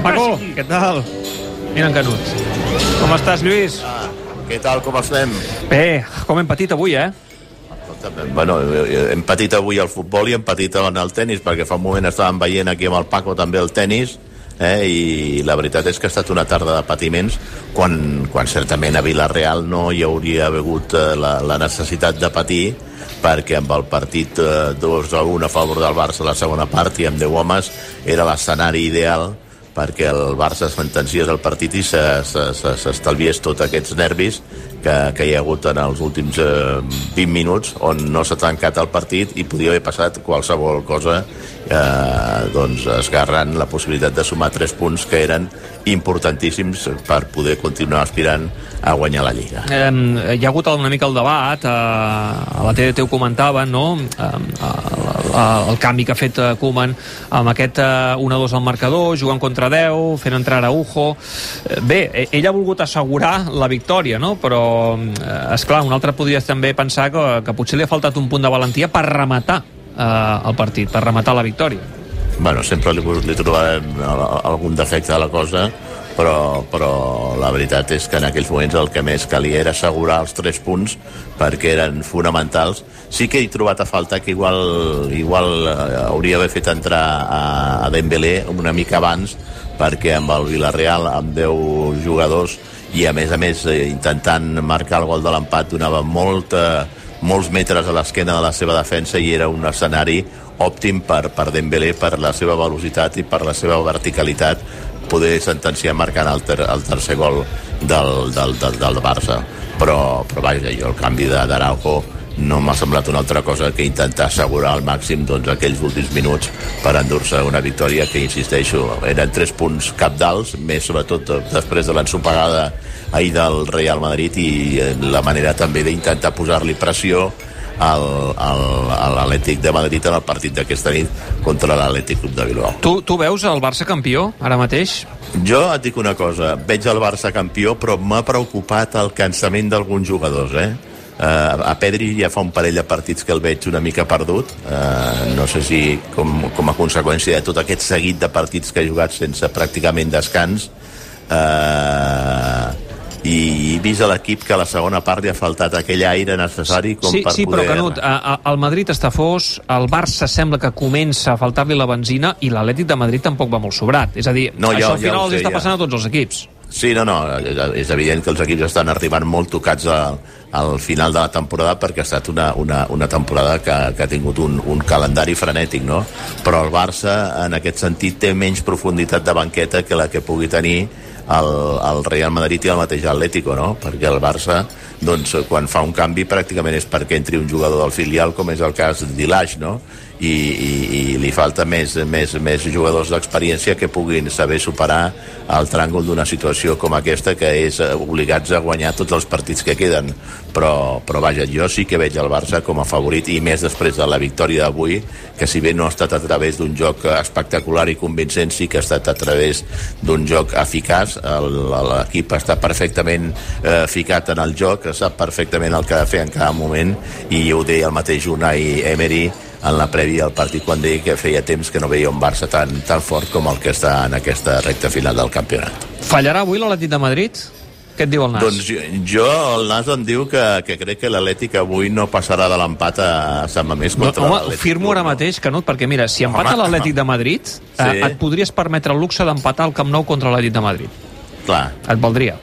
Hola, Paco, què tal? Mira en Canut. Com estàs, Lluís? Ah, què tal, com estem? Bé, com hem patit avui, eh? Bueno, hem patit avui el futbol i hem patit en el tennis, perquè fa un moment estàvem veient aquí amb el Paco també el tennis, eh? i la veritat és que ha estat una tarda de patiments quan, quan certament a Vilareal no hi hauria hagut eh, la, la necessitat de patir perquè amb el partit eh, 2 a 1 a favor del Barça a la segona part i amb 10 homes era l'escenari ideal perquè el Barça sentenciés el partit i s'estalviés tots aquests nervis que, que hi ha hagut en els últims eh, 20 minuts on no s'ha tancat el partit i podia haver passat qualsevol cosa eh, doncs esgarrant la possibilitat de sumar 3 punts que eren importantíssims per poder continuar aspirant a guanyar la Lliga. Eh, hi ha hagut una mica el debat, eh, a la TDT ho comentaven, no? Eh, el, el canvi que ha fet eh, Koeman amb aquest eh, 1-2 al marcador, jugant contra 10, fent entrar a Ujo. Eh, bé, ell ha volgut assegurar la victòria, no? Però, eh, és clar, un altre podria també pensar que, que potser li ha faltat un punt de valentia per rematar eh, el partit, per rematar la victòria. Bueno, sempre li, li trobarem algun defecte a la cosa, però, però la veritat és que en aquells moments el que més calia era assegurar els tres punts perquè eren fonamentals. Sí que he trobat a falta que igual, igual eh, hauria d'haver fet entrar a, a Dembélé una mica abans perquè amb el Villarreal, amb 10 jugadors i a més a més eh, intentant marcar el gol de l'empat donava molta, molts metres a l'esquena de la seva defensa i era un escenari òptim per, per Dembélé per la seva velocitat i per la seva verticalitat poder sentenciar marcant el, ter, el tercer gol del, del, del, del Barça. Però, però vaja, jo el canvi d'Araujo no m'ha semblat una altra cosa que intentar assegurar al màxim doncs, aquells últims minuts per endur-se una victòria que, insisteixo, eren tres punts capdals, més sobretot després de l'ensopegada ahir del Real Madrid i eh, la manera també d'intentar posar-li pressió al, al, a l'Atlètic de Madrid en el partit d'aquesta nit contra l'Atlètic Club de Bilbao. Tu, tu veus el Barça campió ara mateix? Jo et dic una cosa, veig el Barça campió però m'ha preocupat el cansament d'alguns jugadors, eh? Uh, a Pedri ja fa un parell de partits que el veig una mica perdut uh, no sé si com, com a conseqüència de tot aquest seguit de partits que ha jugat sense pràcticament descans uh, i vist a l'equip que a la segona part li ha faltat aquell aire necessari com sí, per sí, poder... però Canut, a, a, el Madrid està fos, el Barça sembla que comença a faltar-li la benzina i l'Atlètic de Madrid tampoc va molt sobrat. És a dir, No, ja- això al ja final ho els sé, està ja. passant a tots els equips. Sí, no, no, és evident que els equips estan arribant molt tocats al, al final de la temporada perquè ha estat una, una, una temporada que, que ha tingut un, un calendari frenètic, no? Però el Barça, en aquest sentit, té menys profunditat de banqueta que la que pugui tenir el, el Real Madrid i el mateix Atlético, no? Perquè el Barça, doncs, quan fa un canvi pràcticament és perquè entri un jugador del filial, com és el cas d'Ilaix, no? I, i, i li falta més, més, més jugadors d'experiència que puguin saber superar el tràngol d'una situació com aquesta que és eh, obligats a guanyar tots els partits que queden. Però, però vaja, jo sí que veig el Barça com a favorit i més després de la victòria d'avui que si bé no ha estat a través d'un joc espectacular i convincent sí que ha estat a través d'un joc eficaç. L'equip està perfectament eh, ficat en el joc sap perfectament el que ha de fer en cada moment i ho deia el mateix Unai Emery en la prèvia al partit quan deia que feia temps que no veia un Barça tan, tan fort com el que està en aquesta recta final del campionat. Fallarà avui l'Atlètic de Madrid? Què et diu el Nas? Doncs jo, jo, el Nas em diu que, que crec que l'Atlètic avui no passarà de l'empat a Sant Mamés No, contra home, l'Atlètic. firmo ara mateix, Canut, perquè mira, si empata Home, l'Atlètic de Madrid, eh, Sí. et podries permetre el luxe d'empatar el Camp Nou contra l'Atlètic de Madrid. Clar, Et valdria.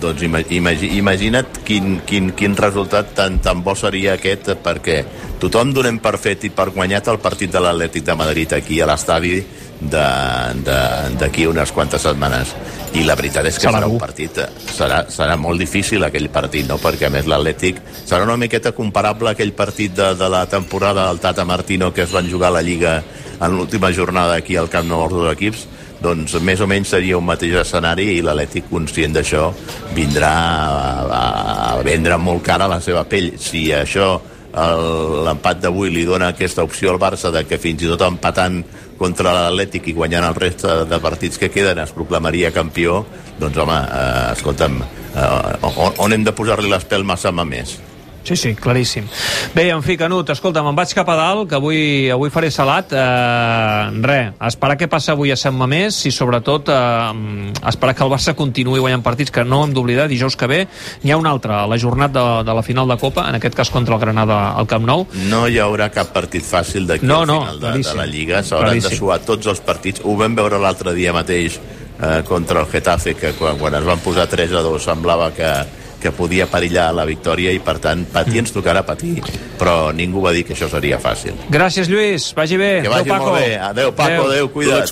Doncs ima imagi imagina't quin, quin, quin resultat tan, tan bo seria aquest, perquè tothom donem per fet i per guanyat el partit de l'Atlètic de Madrid aquí a l'estadi d'aquí unes quantes setmanes. I la veritat és que Serà serà un partit serà, serà molt difícil aquell partit no? perquè a més l'Atlètic serà una miqueta comparable a aquell partit de, de la temporada del Tata Martino que es van jugar a la Lliga en l'última jornada aquí al Camp Nou els dos equips doncs més o menys seria un mateix escenari i l'Atlètic conscient d'això vindrà a, a vendre molt cara la seva pell si això l'empat d'avui li dona aquesta opció al Barça de que fins i tot empatant contra l'Atlètic i guanyant el reste de partits que queden es proclamaria campió doncs home, eh, escolta'm eh, on, on hem de posar-li les pelmes a més? Sí, sí, claríssim. Bé, en fi, Canut, escolta, me'n vaig cap a dalt, que avui, avui faré salat. Eh, re, esperar què passa avui a Sant Mamés i sobretot eh, esperar que el Barça continuï guanyant partits, que no hem d'oblidar, dijous que ve n'hi ha un altre, la jornada de, de la final de Copa, en aquest cas contra el Granada al Camp Nou. No hi haurà cap partit fàcil d'aquí no, al no, final de, de la Lliga. S'hauran de suar tots els partits. Ho vam veure l'altre dia mateix eh, contra el Getafe, que quan, quan es van posar 3 a 2 semblava que, que podia perillar la victòria i per tant patir ens tocarà patir. Però ningú va dir que això seria fàcil. Gràcies Lluís, vagi bé. Que vagi adeu, Paco. molt bé, adeu Paco, adeu cuida't